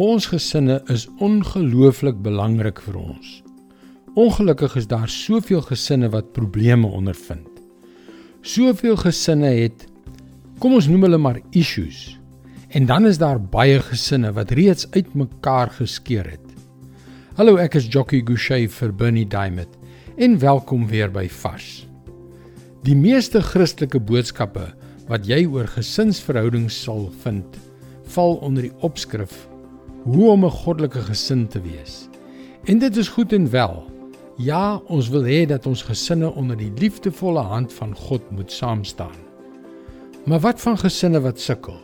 Ons gesinne is ongelooflik belangrik vir ons. Ongelukkig is daar soveel gesinne wat probleme ondervind. Soveel gesinne het kom ons noem hulle maar issues. En dan is daar baie gesinne wat reeds uitmekaar geskeur het. Hallo, ek is Jockey Gouchee vir Bernie Diamond en welkom weer by Vars. Die meeste Christelike boodskappe wat jy oor gesinsverhoudings sal vind, val onder die opskrif hoe om 'n goddelike gesin te wees. En dit is goed en wel. Ja, ons wil hê dat ons gesinne onder die liefdevolle hand van God moet saam staan. Maar wat van gesinne wat sukkel?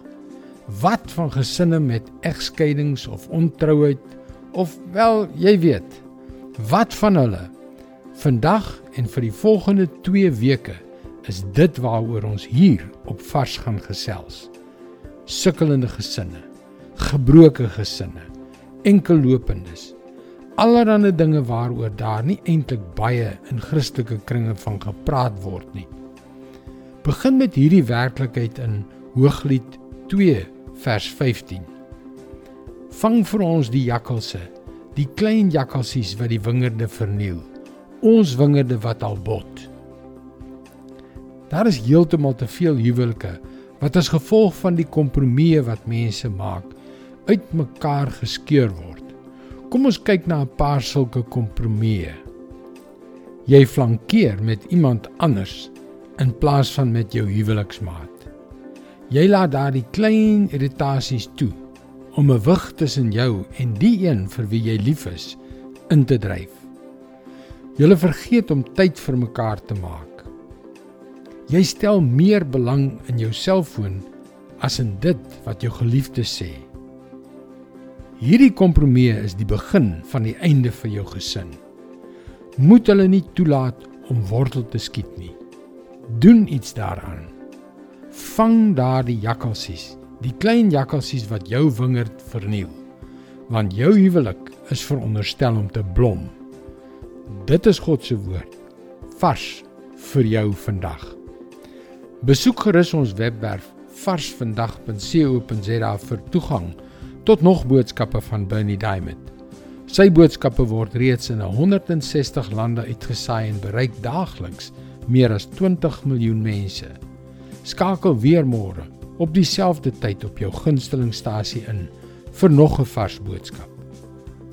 Wat van gesinne met egskeidings of ontrouheid of wel, jy weet, wat van hulle? Vandag en vir die volgende 2 weke is dit waaroor ons hier op Vars gaan gesels. Sukkelende gesinne gebroke gesinne, enkellopendes. Allerhande dinge waaroor daar nie eintlik baie in Christelike kringe van gepraat word nie. Begin met hierdie werklikheid in Hooglied 2 vers 15. Vang vir ons die jakkalse, die klein jakkalsies wat die wingerde verniel. Ons wingerde wat al bot. Daar is heeltemal te veel huwelike wat as gevolg van die kompromieë wat mense maak uitmekaar geskeur word. Kom ons kyk na 'n paar sulke kompromieë. Jy flankeer met iemand anders in plaas van met jou huweliksmaat. Jy laat daardie klein irritasies toe om 'n wig tussen jou en die een vir wie jy lief is in te dryf. Julle vergeet om tyd vir mekaar te maak. Jy stel meer belang in jou selfoon as in dit wat jou geliefde sê. Hierdie kompromie is die begin van die einde vir jou gesin. Moet hulle nie toelaat om wortel te skiet nie. Doen iets daaraan. Vang daardie jakkalsies, die klein jakkalsies wat jou wingerd verniel. Want jou huwelik is veronderstel om te blom. Dit is God se woord vars vir jou vandag. Besoek gerus ons webwerf varsvandag.co.za vir toegang tot nog boodskappe van Bernie Diamond. Sy boodskappe word reeds in 160 lande uitgesaai en bereik daagliks meer as 20 miljoen mense. Skakel weer môre op dieselfde tyd op jou gunstelingstasie in vir nog 'n vars boodskap.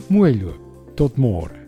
Mooi loop. Tot môre.